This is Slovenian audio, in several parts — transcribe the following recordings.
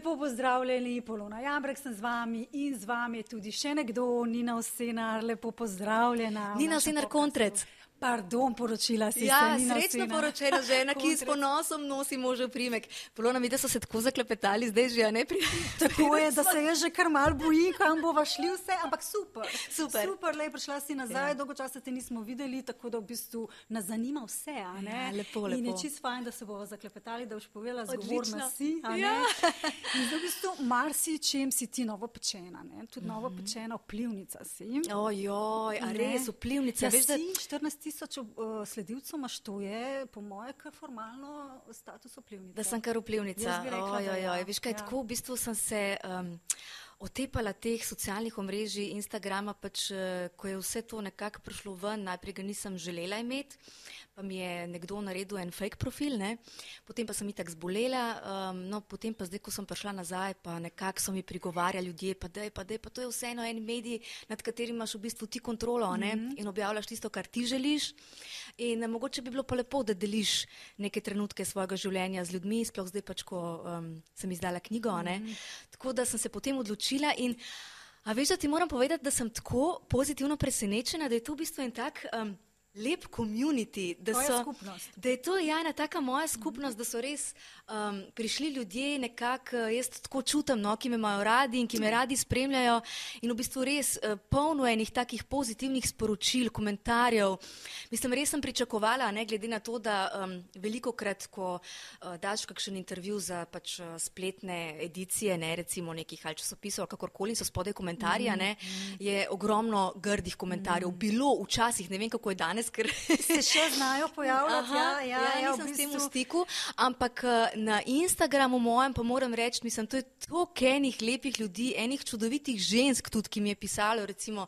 Lepo pozdravljeni, Polona Jambrek sem z vami in z vami je tudi še nekdo, Nina Osenar, lepo pozdravljena. Nina Osenar Kontrec. Pardon, poročila si ja, se. Srečno poročena žena, ki s ponosom nosi možev primek. Polona mi, da so se tako zaklepetali, zdaj že ne pri. Tako je, da se jaz že kar mal bojim, kam bova šli vse, ampak super. Super. Super, le prišla si nazaj, ja. dolgo časa te nismo videli, tako da v bistvu nas zanima vse, a ne? Ja, lepo, lepo. In je čist fajn, da se bova zaklepetali, da boš povedala zgovorna si, a ne? Ja. In zdaj v bistvu marsi čem si ti novo pečena, ne? Tudi novo pečena vplivnica si. Ojoj, a res vplivnica, Ja, veš, da... si 14 tisoč uh, sledilcev imaš, to je po moje kar formalno status vplivnice. Da sem kar vplivnica. Rekla, da Ojoj, ja. oj, veš kaj, Ja. tako v bistvu sem se um, otepala teh socialnih omrežij, Instagrama, pač, eh, ko je vse to nekako prišlo ven, najprej ga nisem želela imeti, pa mi je nekdo naredil en fake profil, ne? potem pa sem itak zbolela, um, no potem pa zdaj, ko sem prišla nazaj, pa nekako so mi prigovarjali ljudje, pa dej, pa dej, pa to je vseeno en medij, nad katerim imaš v bistvu ti kontrolo mm -hmm. in objavljaš tisto, kar ti želiš. In eh, mogoče bi bilo pa lepo, da deliš neke trenutke svojega življenja z ljudmi, sploh zdaj pač, ko um, sem izdala knjigo. Mm -hmm. Tako da sem se potem odločila in a veš, da ti moram povedati, da sem tako pozitivno presenečena, da je to v bistvu en tak. Um, Lep community, da, so, da je to ja, ena taka moja skupnost, da so res um, prišli ljudje, nekako eh, jaz tako čutim, no, ki me imajo radi in ki me radi spremljajo. In v bistvu res uh, polno enih takih pozitivnih sporočil, komentarjev. Mislim, res sem pričakovala, ne, glede na to, da um, veliko krat, ko uh, daš kakšen intervju za pač, uh, spletne edicije, ne, recimo nekih ali časopisov kakorkoli, so spodaj komentarji, mm -hmm. je ogromno grdih komentarjev. Mm -hmm. Bilo včasih, ne vem kako je danes, ker Se še znajo pojavljati, Aha, ja, ja, ja, ja, nisem v s tem v bistvu. stiku, ampak eh, na Instagramu mojem pa moram reči, mislim, to je toliko enih lepih ljudi, enih čudovitih žensk tudi, ki mi je pisalo, recimo,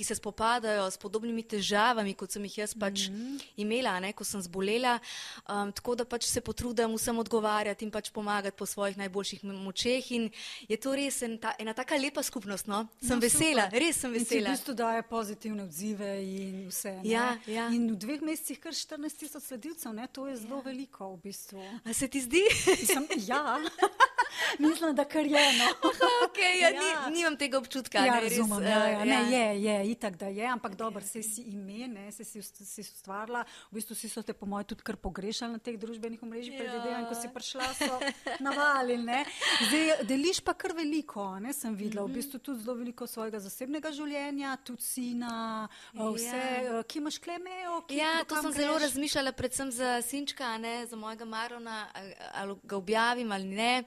ki se spopadajo s podobnimi težavami, kot sem jih jaz pač mm. -hmm. imela, ne, ko sem zbolela. Um, tako da pač se potrudim vsem odgovarjati in pač pomagati po svojih najboljših močeh. In je to res en ta, ena taka lepa skupnost. No? Sem No, vesela, super. res sem In ti v vesela. bistvu daje pozitivne odzive in vse. ne? Ja, ja. In v dveh mesecih kar 14 tisoč sledilcev, ne? to je zelo ja. veliko v bistvu. A se ti zdi? Mislim, ja, mislim, da kar je. No. okay, ja, Ja. ja. Ni, nimam tega občutka. Ja, ne, res, razumem, eh, ja, ja. Ne, je, je, itak da je, ampak dobro, se si ime, ne, se si, si ustvarila, v bistvu si so te po mojem tudi kar pogrešali na teh družbenih omrežjih, Ja. predvidevam, ko si prišla, so navalili, ne. Zdaj, deliš pa kar veliko, ne, sem videla, Mhm. v bistvu tudi zelo veliko svojega zasebnega življenja, tudi sina, ja. vse, Ja. ki imaš klemejo, ki Ja, to sem zelo greš. razmišljala, predvsem za Sinčka, ne, za mojega Marona, ali, ali ga objavim ali ne.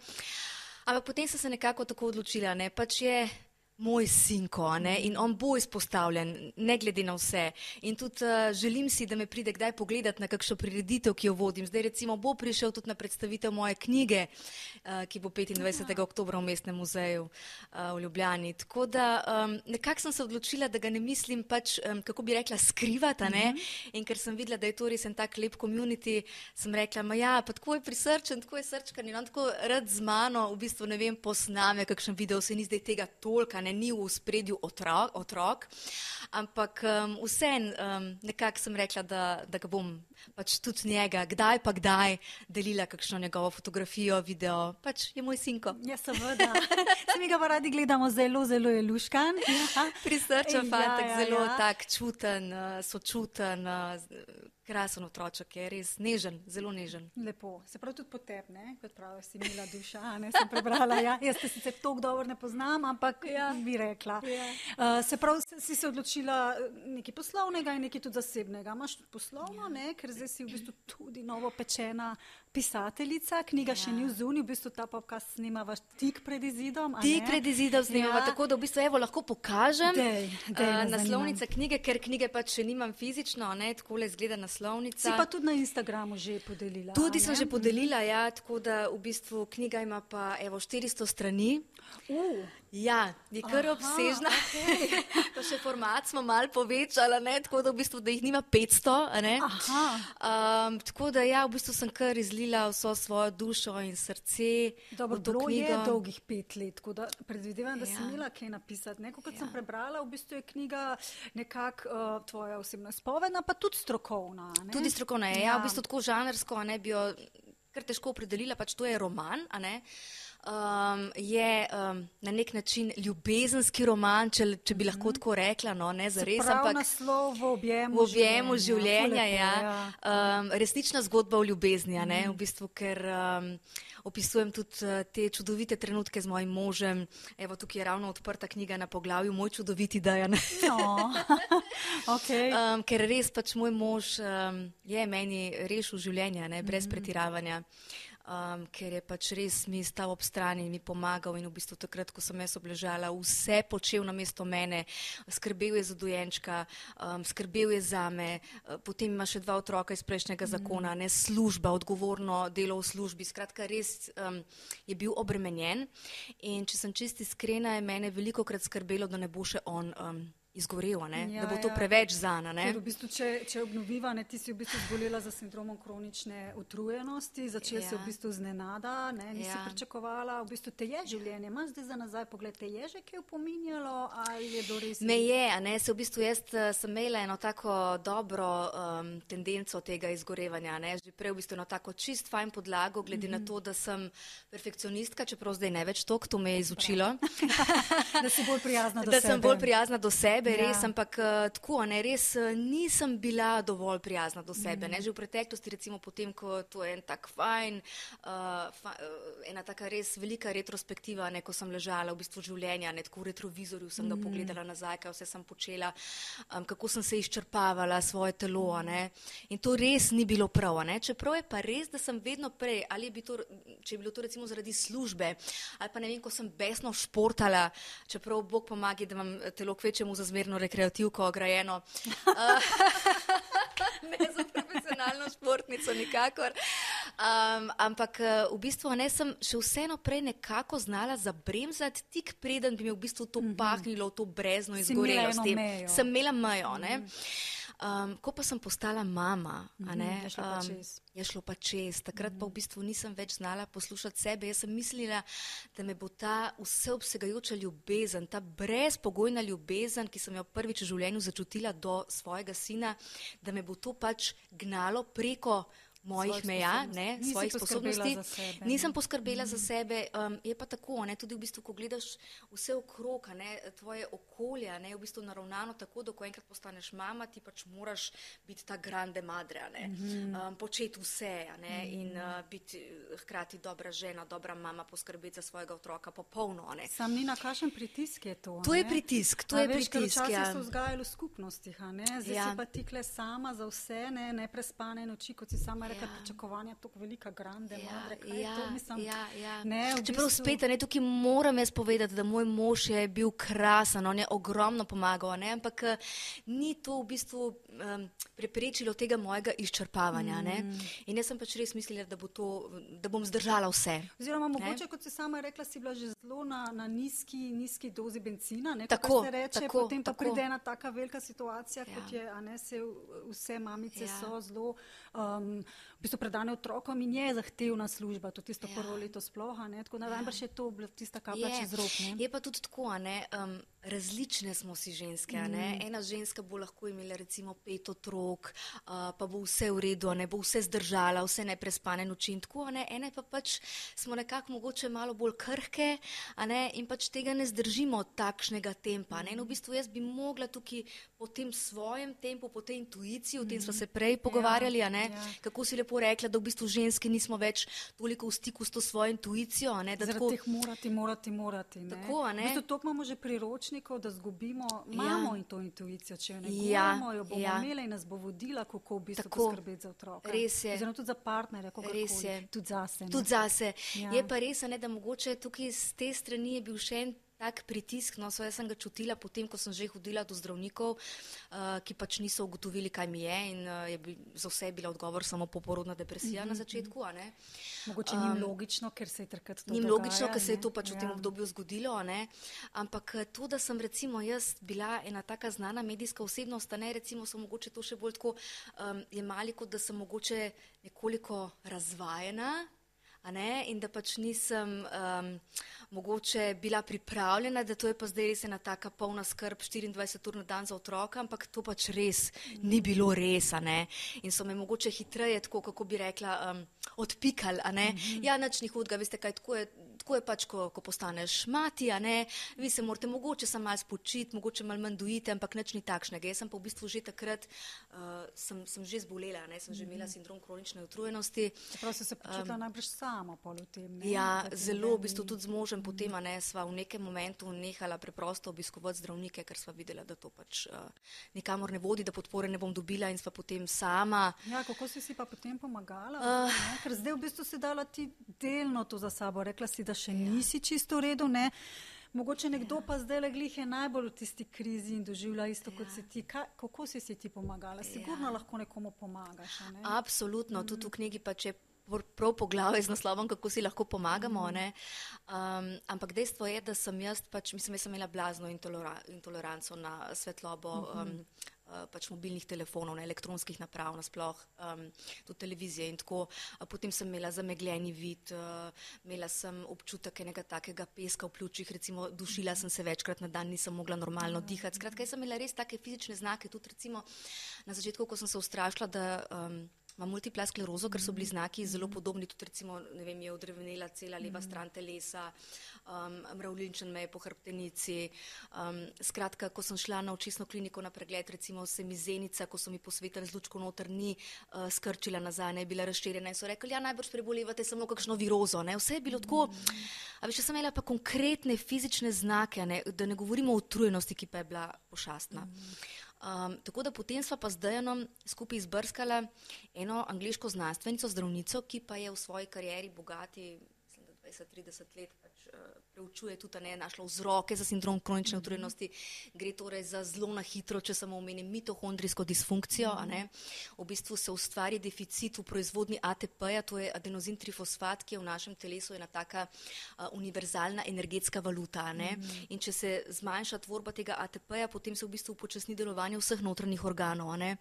Ampak potem sem se nekako tako odločila, ne, pač je moj sinko ne, in on bo izpostavljen, ne glede na vse. In tudi uh, želim si, da me pride kdaj pogledati na kakšno prireditev, ki jo vodim. Zdaj recimo bo prišel tudi na predstavitev moje knjige, uh, ki bo 25. oktobra v Mestnem muzeju uh, v Ljubljani. Tako da um, nekako sem se odločila, da ga ne mislim pač, um, kako bi rekla, skrivati. Mm -hmm. In ker sem videla, da je to res en tak lep community, sem rekla, ma ja, pa tako je prisrčen, tako je srčkan in on tako rad z mano, v bistvu ne vem, posname kakšen video, se ni zdaj tega tolka, ne ni v spredju otrok, otrok ampak um, vsem um, nekako sem rekla, da, da ga bom pač tudi njega, kdaj pa kdaj delila kakšno njegovo fotografijo, video, pač je moj sinko. Ja, seveda. Se mi ga pa radi gledamo zelo, zelo je luškan. Ja. Prisrčen Ja, fantek, ja, zelo ja. tak čuten, uh, sočuten, z- krasen otroček je res nežen, zelo nežen. Lepo, se pravi tudi potepne, kot praviš, si mila duša, a ne sem prebrala. Ja. Jaz te sicer tako dobro ne poznam, ampak ja. Ja. bi rekla. Ja. Uh, se pravi, si- se odločila eh, nekaj poslovnega in nekaj tudi zasebnega. Imaš poslovno, ja. ne, ker zdaj si v bistvu tudi novo pečena pisateljica, knjiga ja. še ni v zuni, v bistvu ta podcast snimava tik pred izidom. Tik pred izidom snemamo, Ja. tako da v bistvu evo, lahko pokažem Dej, dej, uh, me naslovnice knjige, ker knjige pač še nimam fizično, ne, tako le izgleda naslovnica. Si pa tudi na Instagramu že podelila. Tudi sem že podelila, ja, tako da v bistvu knjiga ima pa evo 400 strani. Uh, Ja, je kar Aha, obsežna. pa še format smo mal povečala, ne, tako da v bistvu, da jih nima 500. a Ne. Aha. Um, tako da ja, v bistvu sem kar izlila vso svojo dušo in srce. Dobro, bilo je knjigo. dolgih pet let, tako da predvidevam, da ja. si imela kaj napisati. Ne? Kot ja. sem prebrala, v bistvu je knjiga nekako uh, tvoja osebna spovedna, pa tudi strokovna. Ne? Tudi strokovna je, ja. ja, v bistvu tako žanrsko, ne bi jo kar težko opredelila, pač to je roman, a ne. Um, je um, na nek način ljubezenski roman, če, če bi lahko tako rekla, no, ne za res. Ampak naslov v objemu, v objemu življenja, življenja ja. ja. Um, resnična zgodba o ljubezni, ne, v bistvu, ker um, opisujem tudi uh, te čudovite trenutke z mojim možem. Evo, tukaj je ravno odprta knjiga na poglavju Moj čudoviti dajan. No. okay. um, ker res pač moj mož um, je meni rešil življenje, ne, brez mm pretiravanja um, ker je pač res mi stal ob strani in mi pomagal in v bistvu takrat, ko sem jaz obležala, vse počel na mesto mene, skrbel je za dojenčka, um, skrbel je za me, uh, potem ima še dva otroka iz prejšnjega zakona, ne služba, odgovorno delo v službi, skratka res um, je bil obremenjen in če sem čisti iskrena, je mene veliko krat skrbelo, da ne bo še on. Um, izgorel, ja, da bo to ja. preveč zana. V bistvu, če, če obnoviva, ne, ti si v bistvu zbolela za sindromom kronične utrujenosti, začela ja. si v bistvu znenada, ne, nisi ja. pričakovala, v bistvu te je življenje, imaš zdaj za nazaj pogled, te je že kaj upominjalo ali je do res? Me je, a ne, se v bistvu jaz eh, sem imela eno tako dobro um, tendenco tega izgorevanja, ne, že prej v bistvu eno tako čist fajn podlago, glede mm -hmm. na mhm. to, da sem perfekcionistka, čeprav zdaj ne več to, to me je izučilo. da si bolj prijazna do da sebe. Da sem bolj prijazna do sebe sebe, ja. res, ampak uh, tako, ne, res uh, nisem bila dovolj prijazna do sebe. Mm. Ne, že v preteklosti, recimo potem, ko to je en tak fajn, uh, fa, uh, ena taka res velika retrospektiva, ne, ko sem ležala v bistvu življenja, ne, tako v retrovizorju sem mm. ga pogledala nazaj, kaj vse sem počela, um, kako sem se izčrpavala svoje telo. Ne, in to res ni bilo prav. Ne, čeprav je pa res, da sem vedno prej, ali bilo to, če je bilo to recimo zaradi službe, ali pa ne vem, ko sem besno športala, čeprav Bog pomaga, da imam telo kvečemu za zmerno rekreativko ograjeno. ne za profesionalno športnico, nikakor. Um, ampak eh, v bistvu ne sem še vseeno prej nekako znala zabremzati, tik preden bi me v bistvu to mhm. pahnilo v to brezno izgorelosti. Sem imela mejo. Mm -hmm. Um, ko pa sem postala mama, mm -hmm, ne, je, šlo um, je šlo pa čez. Takrat mm -hmm. pa v mhm. bistvu nisem več znala poslušati sebe. Jaz sem mislila, da me bo ta vseobsegajoča ljubezen, ta brezpogojna ljubezen, ki sem jo prvič v življenju začutila do svojega sina, da me bo to pač gnalo preko mojih Svoj meja, ne, svojih sposobnosti. Sebe, Nisem poskrbela mm. za sebe. Um, je pa tako, ne, tudi v bistvu, ko gledaš vse okrog, ne, tvoje okolje je v bistvu naravnano tako, da ko enkrat postaneš mama, ti pač moraš biti ta grande madre, ne, mm -hmm. um, početi vse ne, mm in uh, biti eh, hkrati dobra žena, dobra mama, poskrbeti za svojega otroka popolno. Ne. Sam ni na kakšen pritisk je to. To je pritisk, to a je veš, pritisk. Včasih ja. so vzgajali v skupnostih, zdaj ja. si pa tikle sama za vse, ne, neprespane noči, kot si sama rekla, ja. pričakovanja tako velika, grande, ja, madre. Ja, to, mislim, ja, ja. Ne, Čeprav bistvu... spet, ne, tukaj moram jaz povedati, da moj mož je bil krasen, on je ogromno pomagal, ne, ampak eh, ni to v bistvu um, preprečilo tega mojega izčrpavanja. Mm. In jaz sem pač res mislila, da, bo to, da bom zdržala vse. Oziroma, mogoče, kot si sama rekla, si bila že zelo na, na nizki, nizki dozi benzina. Ne, tako, se reče, tako, potem tako. pa pride ena taka velika situacija, ja. kot je, a ne se vse mamice ja. so zelo. Um, v bistvu predane otrokom in je zahtevna služba, to tisto ja. prvo leto sploh, tako da ja. najbrž je to tista kaplja čez rok. Je pa tudi tako, ne, um, različne smo si ženske. Mm. Ena ženska bo lahko imela recimo pet otrok, uh, pa bo vse v redu, ne bo vse zdržala, vse neprespane noči in tako, ne. ene pa pač smo nekako mogoče malo bolj krhke ne, in pač tega ne zdržimo takšnega tempa. Mm. No, v bistvu jaz bi mogla tukaj po tem svojem tempu, po tej intuiciji, o tem smo se prej pogovarjali, ja, ja. kako si lepo rekla, da v bistvu ženske nismo več toliko v stiku s to svojo intuicijo. Zaradi tako, teh morati, morati, morati. Ne? Tako, ne? V bistvu to imamo že priročnikov, da zgubimo, imamo ja. in to intuicijo, če jo ne ja. imamo, jo bomo ja. imeli in nas bo vodila, kako v bistvu poskrbeti za otroka. Res je. Oziroma tudi za partnerja, res je. Tudi zase. Tudi zase. Ja. Je pa res, ne, da mogoče tukaj z te strani je bil še en tak pritisk. No, jaz sem ga čutila potem, ko sem že hodila do zdravnikov, uh, ki pač niso ugotovili, kaj mi je. In uh, je bil, za vse je bila odgovor samo poporodna depresija mm -hmm. na mhm, začetku. Mogoče ni um, logično, ker se je takrat to zgodilo. Ni logično, ker se je to pač ja. v tem ja. obdobju zgodilo. Ampak eh, to, da sem recimo jaz bila ena taka znana medijska osebnost, ne recimo so mogoče to še bolj tako um, jemali, kot da sem mogoče nekoliko razvajena in da pač nisem um, mogoče bila pripravljena, da to je pa zdaj res ena taka polna skrb 24 ur na dan za otroka, ampak to pač res ni bilo res. In so me mogoče hitreje, tako kako bi rekla, um, odpikali. Mm -hmm. Ja, nič ni hudega, veste kaj, tako je tako je pač, ko, ko postaneš mati, a ne, vi se morate mogoče samo malo spočiti, mogoče malo manj dojiti, ampak nič ni takšnega. Jaz sem pa v bistvu že takrat, uh, sem, sem že zbolela, ne, sem že imela sindrom kronične utrujenosti. Prav si se počutila um, najbrž sama pol v tem. Ne? Ja, zelo, v bistvu tudi z možem mm. Potem, a ne, sva v nekem momentu nehala preprosto obiskovati zdravnike, ker sva videla, da to pač uh, nikamor ne vodi, da podpore ne bom dobila in sva potem sama. Ja, kako si si pa potem pomagala? Uh, ker zdaj v bistvu si dala ti delno to za sabo, rekla si, da še ja. nisi čisto v redu, ne? Mogoče nekdo ja. pa zdaj le glih je najbolj v tisti krizi in doživlja isto ja. kot si ti. Ka, kako si si ti pomagala? Sigurno ja. lahko nekomu pomagaš. Ne? Absolutno, mm. tudi v knjigi pa če. Prav poglavje z naslovom, kako si lahko pomagamo. Mm. Um, ampak dejstvo je, da sem jaz, pač, mislim, jaz sem imela blazno intolera, intoleranco na svetlobo. Mm -hmm. um, pač mobilnih telefonov, ne, elektronskih naprav, nasploh um, tudi televizije in tako. Potem sem imela zamegljeni vid, uh, imela sem občutek enega takega peska v pljučih, recimo dušila sem se večkrat na dan, nisem mogla normalno dihati. Skratka, sem imela res take fizične znake, tudi recimo na začetku, ko sem se ustrašila, da um, Imam multipla sklerozo, ker so bili znaki zelo podobni, tudi recimo, ne vem, je odrevenela cela leva stran telesa, um, mravljinčen me je po hrbtenici. Um, skratka, ko sem šla na očisno kliniko na pregled, recimo se mi zenica, ko so mi posvetili z lučko noter, ni uh, skrčila nazaj, ne je bila razširjena in so rekli, ja, najbrž prebolevate samo kakšno virozo, ne, vse je bilo tako. A veš, sem imela pa konkretne fizične znake, ne, da ne govorimo o utrujenosti, ki pa je bila pošastna. Um, tako da potem smo pa z Dejanom skupaj izbrskali eno angliško znanstvenico, zdravnico, ki pa je v svoji karieri bogati, mislim, da 20-30 let preučuje tudi ne našlo vzroke za sindrom kronične utrujenosti, gre torej za zelo na hitro, če samo omenim mitohondrijsko disfunkcijo, a ne. V bistvu se ustvari deficit v proizvodni ATP-ja, to je adenozin trifosfat, ki je v našem telesu ena taka uh, univerzalna energetska valuta, a ne. In če se zmanjša tvorba tega ATP-ja, potem se v bistvu upočasni delovanje vseh notranjih organov, a ne.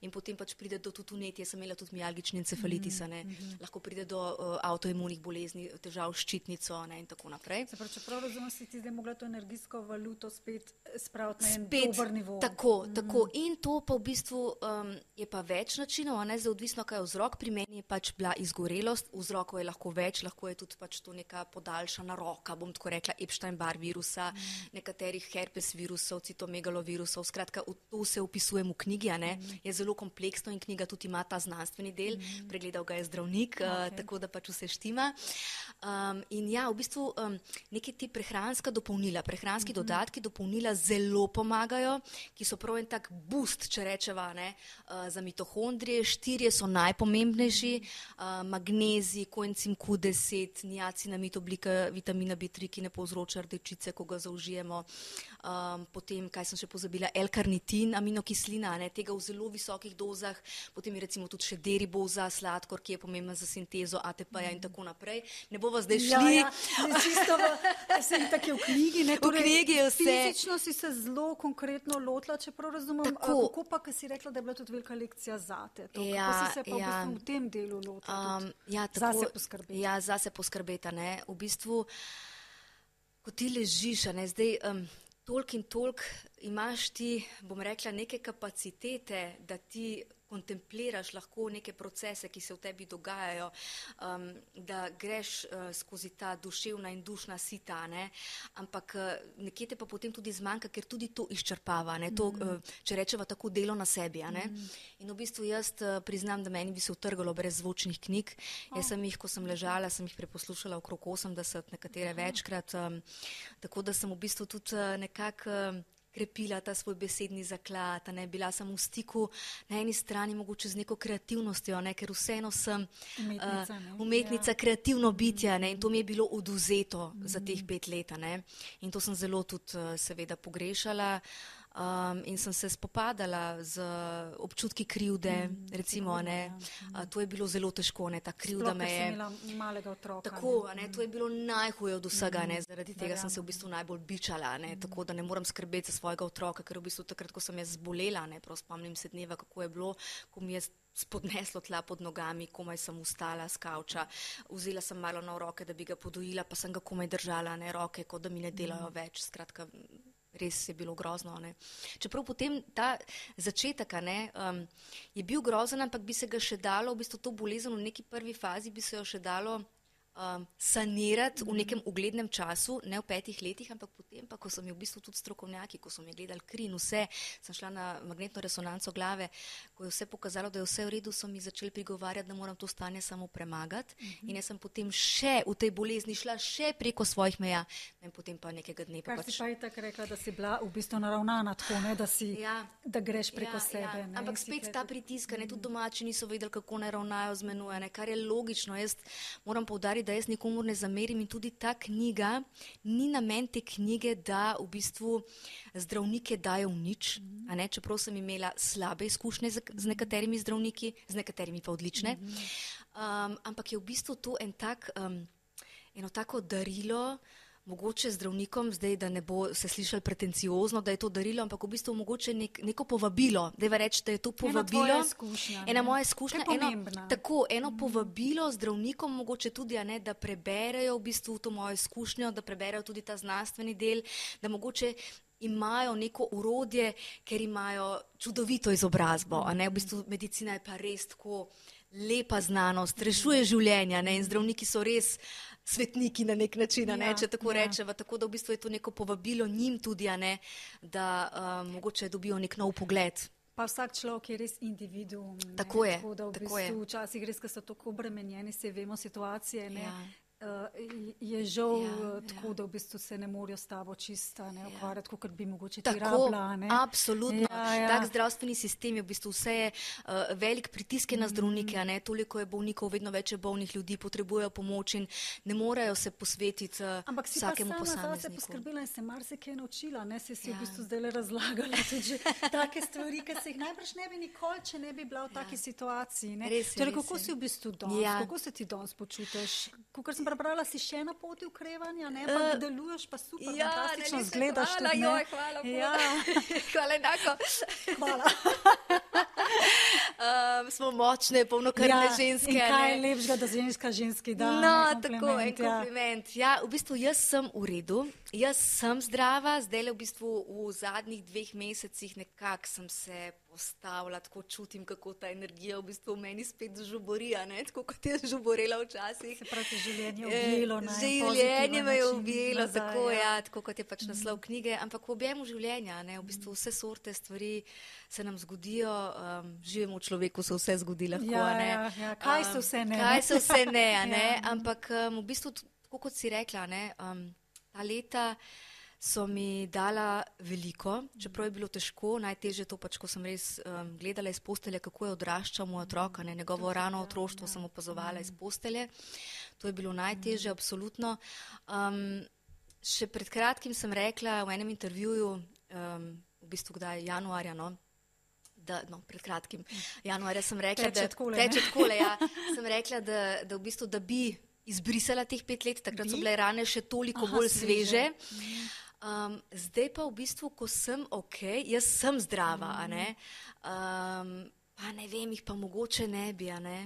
In potem pač pride do tudi unetja, sem imela tudi mialgični encefalitis, a ne. Lahko pride do uh, avtoimunih bolezni, težav s ščitnico, a ne, in tako naprej. Se pravi, čeprav razumem, si ti zdaj mogla to energijsko valuto spet spraviti na en dober nivo. Tako, mm. tako. In to pa v bistvu um, je pa več načinov, a ne zdaj odvisno, kaj je vzrok. Pri meni je pač bila izgorelost, vzrokov je lahko več, lahko je tudi pač to neka podaljšana roka, bom tako rekla, Epstein-Barr virusa, mm. nekaterih herpes virusov, citomegalovirusov. Skratka, v to se opisujem v knjigi, ne. Mm. Je zelo kompleksno in knjiga tudi ima ta znanstveni del, mm. pregledal ga je zdravnik, okay. uh, tako da pač vse štima. Um, in ja, v bistvu um, neke ti prehranska dopolnila, prehranski mm -hmm. dodatki dopolnila zelo pomagajo, ki so prav en tak boost, če rečeva, ne, uh, za mitohondrije. Štirje so najpomembnejši, uh, magnezij, koencim Q10, niacinamid oblika vitamina B3, ki ne povzroča rdečice, ko ga zaužijemo. Um, potem, kaj sem še pozabila, L-karnitin, aminokislina, ne, tega v zelo visokih dozah, potem je recimo tudi še deriboza, sladkor, ki je pomemben za sintezo ATP-ja mm -hmm. in tako naprej. Ne bova zdaj šli. Ja, ja čisto vse tako v knjigi. Ne, torej, v knjigi je vse. Fizično si se zelo konkretno lotila, čeprav razumem. Tako, kako pa, ki si rekla, da je bila tudi velika lekcija za te? To, ja, kako si se pa ja, v, bistvu v tem delu lotila? Um, ja, tako, zase poskrbeti. Ja, zase poskrbeti. V bistvu, ko ti ležiš, ne, zdaj. Um, Tolk in tolk imaš ti, bom rekla, neke kapacitete, da ti kontempliraš lahko neke procese, ki se v tebi dogajajo, um, da greš uh, skozi ta duševna in dušna sita, ne? ampak uh, nekje te pa potem tudi zmanjka, ker tudi to izčrpava, to, mm -hmm. uh, če rečeva tako delo na sebi. Mm -hmm. In v bistvu jaz uh, priznam, da meni bi se utrgalo brez zvočnih knjig. Oh. Jaz sem jih, ko sem ležala, sem jih preposlušala okrog 80, nekatere oh. večkrat, um, tako da sem v bistvu tudi uh, nekako. Uh, krepila ta svoj besedni zaklad, ne bila sem v stiku na eni strani mogoče z neko kreativnostjo, ne, ker vseeno sem umetnica, uh, umetnica ja. kreativno bitja ne, in to mi je bilo oduzeto mm. za teh pet let ne, in to sem zelo tudi uh, seveda pogrešala. Uh, Um, in sem se spopadala z občutki krivde, mm, recimo, ne, ja. to je bilo zelo težko, ne, ta krivda me je. Otroka, tako, ne. Ne, to je bilo najhuje od vsega, ne, mm, zaradi tega sem se v bistvu najbolj bičala, ne, mm. tako da ne moram skrbeti za svojega otroka, ker v bistvu takrat, ko sem jaz zbolela, ne, prav spomnim se dneva, kako je bilo, ko mi je spodneslo tla pod nogami, komaj sem ustala z kavča, vzela sem malo na roke, da bi ga podojila, pa sem ga komaj držala, ne, roke, kot da mi ne delajo več, skratka res je bilo grozno. Ne. Čeprav potem ta začetek ne, um, je bil grozen, ampak bi se ga še dalo, v bistvu to bolezen v neki prvi fazi bi se jo še dalo um, sanirati v nekem uglednem času, ne v petih letih, ampak potem, pa, ko so mi v bistvu tudi strokovnjaki, ko so mi gledali kri in vse, sem šla na magnetno resonanco glave, ko je vse pokazalo, da je vse v redu, so mi začeli prigovarjati, da moram to stanje samo premagati. Uh -huh. In jaz sem potem še v tej bolezni šla še preko svojih meja in potem pa nekega dne. Kar pač... si pa i tako rekla, da si bila v bistvu naravnana tako, ne, da, si, ja. da greš preko ja, sebe. Ja. Ampak spet ta pritisk, ne, tudi domači niso vedeli, kako naj ravnajo z menoj, ne, kar je logično. Jaz moram povdariti, da jaz nikomu ne zamerim in tudi ta knjiga, ni namen te knjige, da v bistvu zdravnike dajo v nič, mm -hmm. čeprav sem imela slabe izkušnje z, z nekaterimi zdravniki, z nekaterimi pa odlične. -hmm. um, ampak je v bistvu to en tak, um, eno tako darilo, mogoče zdravnikom, zdaj, da ne bo se slišal pretenciozno, da je to darilo, ampak v bistvu mogoče nek, neko povabilo, reči, da je to povabilo. Ena, izkušnja, ena moja izkušnja, eno, tako, eno mm. povabilo zdravnikom, mogoče tudi, ne, da preberejo v bistvu to mojo izkušnjo, da preberejo tudi ta znanstveni del, da mogoče imajo neko urodje, ker imajo čudovito izobrazbo. V bistvu medicina je pa res tako lepa znanost, rešuje življenja ne? in zdravniki so res svetniki na nek način, ja, ne, če tako ja. rečemo. Tako da v bistvu je to neko povabilo njim tudi, ne, da um, mogoče dobijo nek nov pogled. Pa vsak človek je res individuum. Tako je. Tako v tako bistvu je. včasih res, ker so tako obremenjeni, se vemo situacije. Ne, ja. Uh, je žal ja, uh, tako, ja. da v bistvu se ne morajo s tabo čista ne ukvarjati, ja. kot bi mogoče ti rabila. Ne? Absolutno. Ja, ja. Tak zdravstveni sistem je v bistvu vse je, uh, velik pritisk na zdravnike, mm. toliko je bolnikov, vedno več je bolnih ljudi, potrebujejo pomoč in ne morejo se posvetiti uh, Ampak vsakemu posamezniku. Ampak si pa sama poskrbila in se marsikaj naučila, ne si si ja. v bistvu zdaj razlagala tudi take stvari, ki se jih najbrž ne bi nikoli, če ne bi bila v ja. taki situaciji. Res je, torej, kako res si v bistvu danes, ja. kako se ti danes počutiš? Prebrala si še na poti ukrevanja, ne pa uh, deluješ, pa super, ja, fantastično ne, zgledaš. Hvala, tudi, joj, hvala, ja. hvala enako. Hvala. um, smo močne, polnokrvne ja, ženske. Kaj je lepšega, da ženska ženski da? No, tako, en kompliment. Ja. ja, v bistvu jaz sem v redu, jaz sem zdrava, zdaj le v bistvu v zadnjih dveh mesecih nekako sem se postavila, tako čutim, kako ta energija v bistvu v meni spet žubori, tako kot je žuborela včasih. Se pravi, življenje je ubilo. Eh, življenje me je ubilo, tako, ja. Ja, tako kot je pač naslov mm. knjige, ampak v objemu življenja, ne, v bistvu vse sorte stvari se nam zgodijo, um, živimo v človeku, se vse zgodi lahko. Ja, ja, ja. Kaj so vse ne? Kaj so vse ne, ne? ja. ampak um, v bistvu, tako kot si rekla, ne, um, ta leta so mi dala veliko, čeprav je bilo težko, najtežje to pač, ko sem res um, gledala iz postelje, kako je odraščal moj otrok, ne njegovo rano otroštvo sem opazovala iz postelje. To je bilo najtežje, absolutno. Um, še pred kratkim sem rekla v enem intervjuju, um, v bistvu kdaj januarja, no, Da, no, pred kratkim, januarja sem rekla, teče da, tkole, teče tkole, ja, sem rekla da, da, v bistvu, da bi izbrisala teh pet let, takrat bi? so bile rane še toliko Aha, bolj sveže. sveže. Um, zdaj pa v bistvu, ko sem ok, jaz sem zdrava, mm. ne? Um, pa ne vem, jih pa mogoče ne bi. Ne?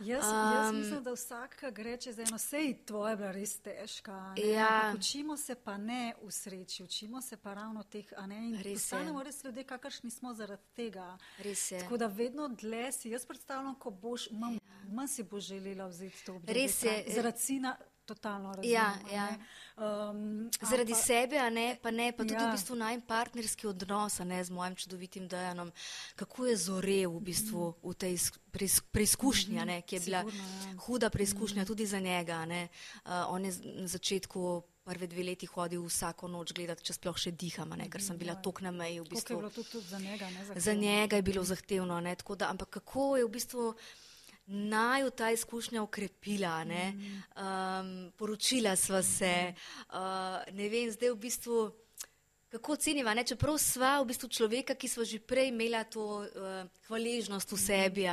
Jaz, um, jaz mislim, da vsak gre čez eno, vse je tvoje, bila res težka. Ja. Učimo se pa ne v sreči, učimo se pa ravno teh, a ne in res. Postanemo res ljudje, kakršni smo zaradi tega. Res je. Tako da vedno dlje si, jaz predstavljam, ko boš, manj, ja. manj si boš želela vzeti to obdobje. Res je. Zaradi sina totalno razumem. Ja, ja. Um, Zaradi pa, sebe, a ne, pa ne, pa tudi ja. v bistvu naj partnerski odnos, ne z mojim čudovitim dejanom, kako je zorev v bistvu v tej preizkušnji, -hmm. ki je bila Sigurno, ja. huda preizkušnja mm tudi za njega. Uh, on je na začetku. Prve dve leti hodil vsako noč gledati, če sploh še diham, ne, ker sem bila ja. tok na meji. V bistvu. Je bilo tudi, tudi za njega, ne, za njega je bilo zahtevno. Ne, da, ampak kako je v bistvu naju ta izkušnja ukrepila. Um, poročila sva se, uh, ne vem, zdaj v bistvu. Kako oceniva, ne? čeprav sva v bistvu človeka, ki smo že prej imela to uh, hvaležnost v sebi,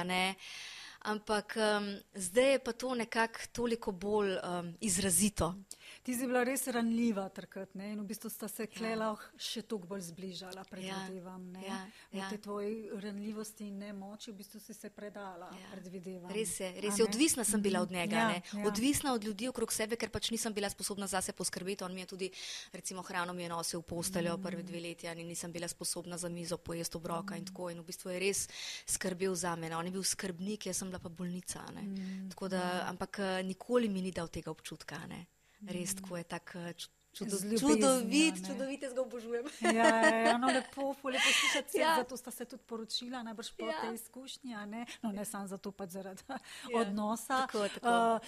ampak um, zdaj je pa to nekako toliko bolj um, izrazito. Ti si bila res ranljiva takrat ne? in v bistvu sta se klela ja. še toliko bolj zbližala, predvidevam. Ja. Ja. Ja. V tej tvoji ranljivosti in nemoči v bistvu si se predala, ja. predvidevam. Res je, res je. odvisna sem bila od njega, ja. Ja. odvisna od ljudi okrog sebe, ker pač nisem bila sposobna zase poskrbeti. On mi je tudi, recimo, hrano mi je nosil v posteljo mm. prve dve leti in nisem bila sposobna za mizo pojesti obroka mm. in tako. In v bistvu je res skrbel za mene. On je bil skrbnik, jaz sem bila pa bolnica. Mm. Da, ampak eh, nikoli mi ni dal tega občutka. Ne? Res tako je tak. Eh, čudovit, čudovit, jaz ga obožujem. Ja, ja, ja no, lepo, lepo slišati, ja. zato sta se tudi poročila, najbrž po ja. tej izkušnji, ne? No, ne samo zato, pa zaradi ja. odnosa. Tako, tako. Uh,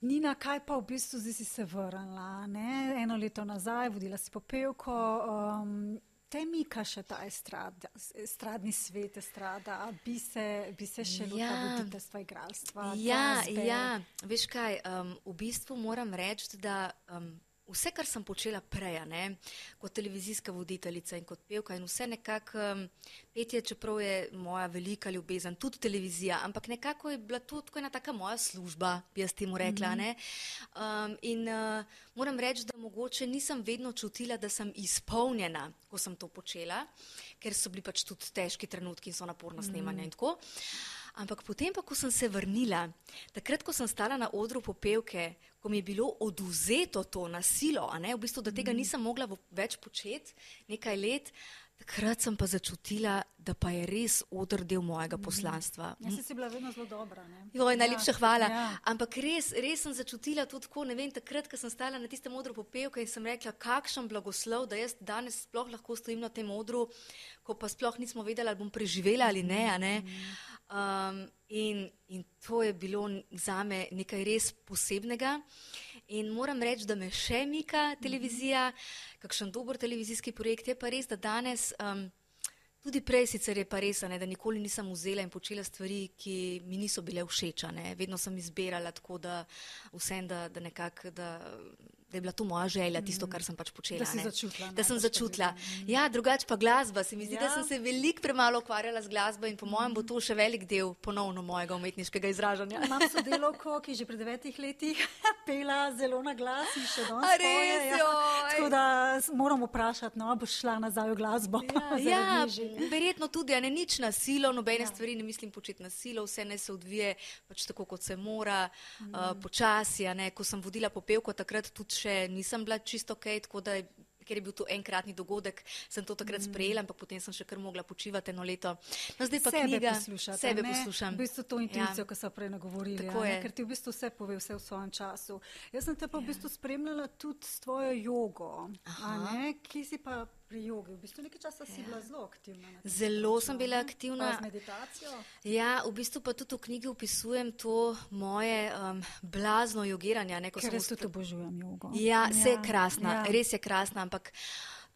Nina, kaj pa v bistvu zdaj si se vrnila? Ne? Eno leto nazaj, vodila si popevko. Um, Te mika še ta estrada, estradni svet, estrada, bi se, bi se še lotila ja. voditeljstva, igralstva. Ja, ja, veš kaj, um, v bistvu moram reči, da um, vse, kar sem počela prej, ne, kot televizijska voditeljica in kot pevka, in vse nekako, um, petje, čeprav je moja velika ljubezen, tudi televizija, ampak nekako je bila tako ena taka moja služba, bi jaz temu rekla. Mm -hmm. um, in uh, moram reči, da mogoče nisem vedno čutila, da sem izpolnjena, ko sem to počela, ker so bili pač tudi težki trenutki in so naporna snemanja mm -hmm. in tako. Ampak potem, pa, ko sem se vrnila, takrat, ko sem stala na odru popevke, ko mi je bilo oduzeto to nasilo, v bistvu, da tega mhm. nisem mogla več početi nekaj let, takrat sem pa začutila, da pa je res odr del mojega mhm. poslanstva. Jaz sem bila vedno zelo dobra. Joj, najlepša ja, hvala. Ja. Ampak res, res sem začutila tudi tako, ne vem, takrat, ko sem stala na tistem odru popevke in sem rekla, kakšen blagoslov, da jaz danes sploh lahko stojim na tem odru, ko pa sploh nismo vedeli, ali bom preživela ali ne. ne. Mm. Um, in, in to je bilo za me nekaj res posebnega. In moram reči, da me še mika televizija, kakšen dober televizijski projekt je pa res, da danes. Um, Tudi prej sicer je pa res, ne, da nikoli nisem vzela in počela stvari, ki mi niso bile všeč. Vedno sem izbirala tako, da vsem, da, da nekako je bila to moja želja, tisto, kar sem pač počela. Da, začutila, da sem začutila. Ja, drugače pa glasba. Se mi zdi, ja. da sem se veliko premalo ukvarjala z glasbo in po mojem bo to še velik del ponovno mojega umetniškega izražanja. Imam sodelovko, ki že pred devetih letih pela zelo na glas in še danes. Res, ja. Tako da moram vprašati, no, boš šla nazaj v glasbo. Ja, ja verjetno tudi, a ne nič na silo, nobene ja. stvari ne mislim početi na silo, vse ne se odvije pač tako, kot se mora, mm. uh, počasi. Ko sem vodila popevko, takrat tudi še nisem bila čisto ok, tako da je ker je bil to enkratni dogodek, sem to takrat mm. sprejela, ampak potem sem še kar mogla počivati eno leto. No, zdaj pa sebe knjiga, poslušate, sebe ne? poslušam. V bistvu to intuicijo, ja. ki so prej nagovorili, ker ti v bistvu vse pove, vse v svojem času. Jaz sem te pa v ja. bistvu spremljala tudi s tvojo jogo, ki si pa pri jogi. V bistvu nekaj časa si ja. bila zelo aktivna. Zelo sem bila aktivna. Z meditacijo? Ja, v bistvu pa tudi v knjigi opisujem to moje um, blazno jogiranje. Ne, Ker res tudi obožujem jogo. Ja, ja, se je krasna, ja. res je krasna, ampak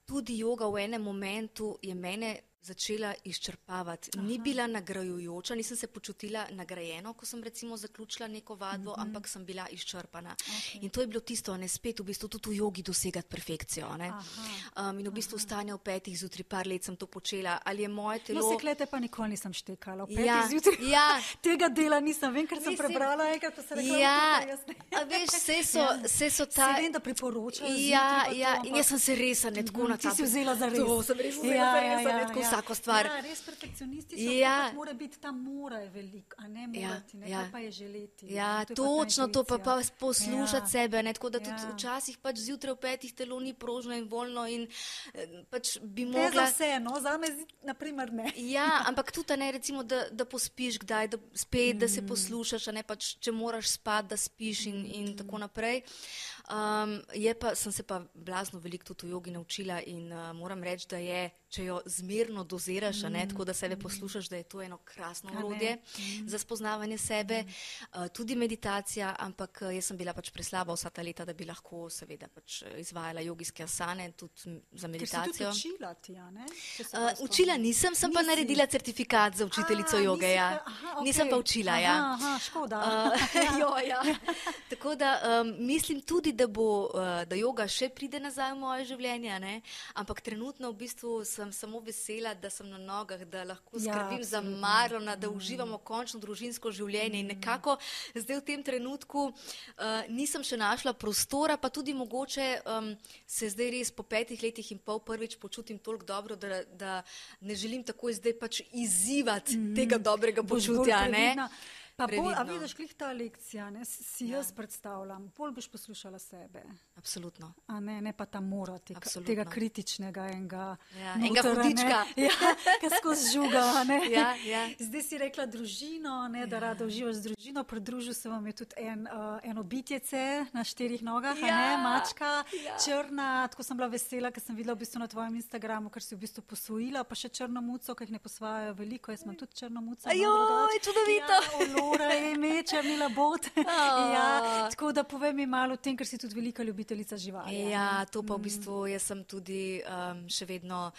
tudi joga v enem momentu je mene začela izčrpavati. Aha. Ni bila nagrajujoča, nisem se počutila nagrajeno, ko sem recimo zaključila neko vadbo, mm -hmm. ampak sem bila izčrpana. Okay. In to je bilo tisto, ne spet v bistvu tudi v jogi dosegati perfekcijo. Um, in v bistvu stanje v petih zjutraj, par let sem to počela. Ali je moje telo. No, seklete pa nikoli nisem štekala. V petih ja. zjutraj. Ja. Tega dela nisem, vem, ker sem Mislim, prebrala enkrat, pa se rekla. Ja, a veš, vse so, ja. vse so ta. Se vem, da priporočajo. Ja, ja, in jaz sem se res ne tako na to. Ti si vzela za res. To sem res vzela ja, za res, ja, ja, ja vsako stvar. Ja, res perfekcionistično. Ja. Mora biti ta mora je veliko, a ne morati, ja, ja. pa je želeti. Ja, to točno to, pa, pa poslušati ja. sebe. Ne, tako da tudi ja. včasih pač zjutraj v petih telo ni prožno in voljno. In, eh, pač bi mogla... Ne za vse, no, za me naprimer ne. ja, ampak tudi ne, recimo, da, da pospiš kdaj, da spet, mm. da se mm. poslušaš, ne pač, če moraš spati, da spiš in, in mm. tako naprej. Um, pa, sem se pa blazno veliko tudi v jogi naučila in uh, moram reči, da je če jo zmerno doziraš, mm. ne, tako da sebe poslušaš, da je to eno krasno orodje mm. za spoznavanje sebe, mm. uh, tudi meditacija, ampak jaz sem bila pač preslaba vsa ta leta, da bi lahko seveda pač izvajala jogijske asane tudi za meditacijo. Učila, ti, ja, uh, učila nisem, sem Nisi. pa naredila certifikat za učiteljico joge. Ja. Aha, okay. Nisem pa učila. Ja. Aha, aha, škoda. Uh, jo, ja. tako da um, mislim tudi, da bo, uh, da joga še pride nazaj v moje življenje, ne? ampak trenutno v bistvu sem samo vesela, da sem na nogah, da lahko Ja, skrbim za absolutno. Marlona, da uživamo končno družinsko življenje. In nekako zdaj v tem trenutku uh, nisem še našla prostora, pa tudi mogoče um, se zdaj res po petih letih in pol prvič počutim toliko dobro, da, da ne želim takoj zdaj pač izzivati tega dobrega Boš bolj počutja. ne. Pa bolj, a vidiš, klih ta lekcija, ne, si si jaz predstavljam, bolj boš poslušala sebe. Absolutno. A ne, ne pa ta mora tega, Absolutno. tega kritičnega enega, Ja, enega noter, a ne. hudička. ja, ki skozi žuga. Ne. Ja, ja. Zdaj si rekla družino, ne, da rada uživaš z družino. Pridružil se vam je tudi en, uh, eno bitjece na štirih nogah, a ne, Ja, mačka, ja. črna. Tako sem bila vesela, ker sem videla v bistvu na tvojem Instagramu, ker si v bistvu posvojila, pa še črno muco, ki jih ne posvajajo veliko. Jaz imam tudi črno muco. Ajoj, drugače. čudovito. Ja, Olora je ime, črni labot. Oh. ja, tako da povej mi malo o tem, ker si tudi velika ljubiteljica živali. Ja, to pa v bistvu jaz sem tudi um, še vedno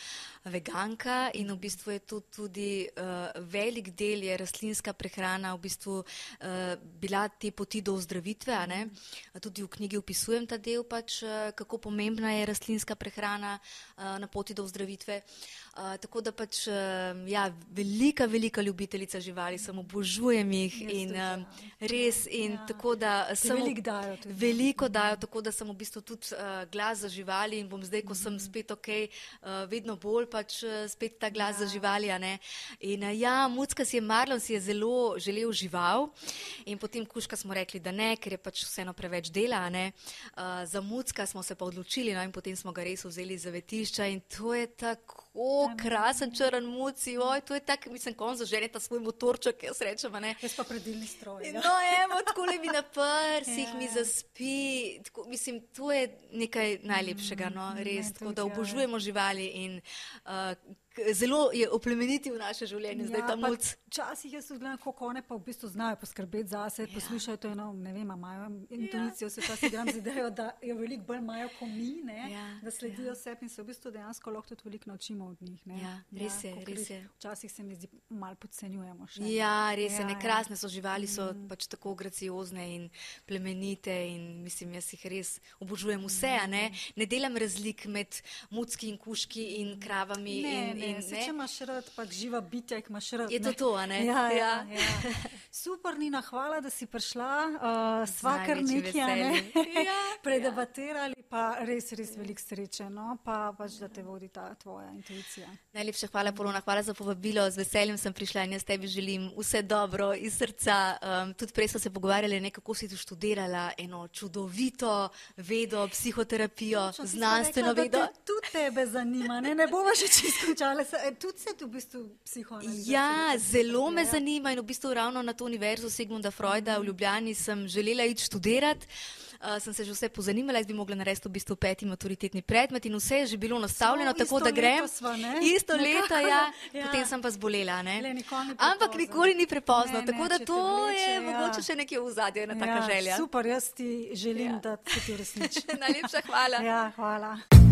veganka in v bistvu je to tudi uh, velik del je rastlinska prehrana, v bistvu uh, bila te poti do ozdravitve. ne. Tudi v knjigi opisujem ta del, pač, uh, kako pomembna je rastlinska prehrana uh, na poti do ozdravitve. Uh, tako da pač, uh, ja, velika, velika ljubiteljica živali, sem obožujem jih Jaz in um, ja. res in Ja. tako da sem. veliko dajo tudi. Veliko dajo, tako da sem v bistvu tudi uh, glas za živali in bom zdaj, ko sem spet ok, uh, vedno bolj pač uh, spet ta glas ja. za živali. In uh, ja, Mucka si je Marlon si je zelo želel žival in potem kuška smo rekli, da ne, ker je pač vseeno preveč dela. Uh, za Mucka smo se pa odločili no, in potem smo ga res vzeli za vetišča in to je tako krasen črn muci, oj, to je tako, mislim, ko on zažene ta svoj motorček, jaz rečem, ne. Jaz pa predilni stroj. ja. No, evo, tako le mi na prsih, Ja. mi zaspi. Tako, mislim, to je nekaj najlepšega, no, res. meni Tako da ja. obožujemo živali in uh, zelo je oplemenitil naše življenje, Ja, pa muc. Včasih jaz tudi gledam, kako one pa v bistvu znajo poskrbeti za sebe, ja. poslušajo to eno, ne vem, a imajo intuicijo, se včasih gram z idejo, da jo veliko bolj imajo kot mi, ne, Ja, da sledijo ja. sebi in se v bistvu dejansko lahko tudi veliko naučimo od njih. Ne. Ja, res je, kolikor res je. Včasih se mi zdi, malo podcenjujemo še. Ja, res je, Ja, ne ja. krasne so živali, so pač tako graciozne in plemenite in mislim, jaz jih res obožujem vse, a ne. Ne delam razlik med mucki in kuški in kravami Ne, in, ne, in se, če imaš rad, pa živa bitja, ki imaš rad. Je to to, a ne? Ja, ja, Ja. ja. Super, Nina, hvala, da si prišla. Uh, sva kar nekaj, ne? veseljem. Ja, predebatirali, pa res, res veliko sreče, no, pa pač, da te vodi ta tvoja intuicija. Najlepša hvala, Polona, hvala za povabilo. Z veseljem sem prišla in jaz tebi želim vse dobro iz srca. Um, tudi prej smo se pogovarjali, ne, kako si tu študirala eno čudovito vedo, psihoterapijo, Točno, znanstveno rekla, vedo. da te Tudi tebe zanima, ne, ne bova še čisto končala. Se- e, Tudi se tu v bistvu psihoanaliza. Ja, zelo me Ja. zanima in v bistvu ravno na to univerzo Sigmunda Freuda v Ljubljani sem želela iti študirati. Uh, sem se že vse pozanimala, jaz bi mogla narediti v bistvu peti maturitetni predmet in vse je že bilo nastavljeno, Samo tako da grem. sva, ne? Isto leto, ja. ja. Potem sem pa zbolela. ne. Le, nikoli ni Ampak nikoli ni prepozno, Ne, tako ne, da če te to vleče, je ja. mogoče še nekje v zadju, ena taka ja, želja. Super, jaz ti želim, Ja. da se ti uresniči. Najlepša hvala. Ja, hvala.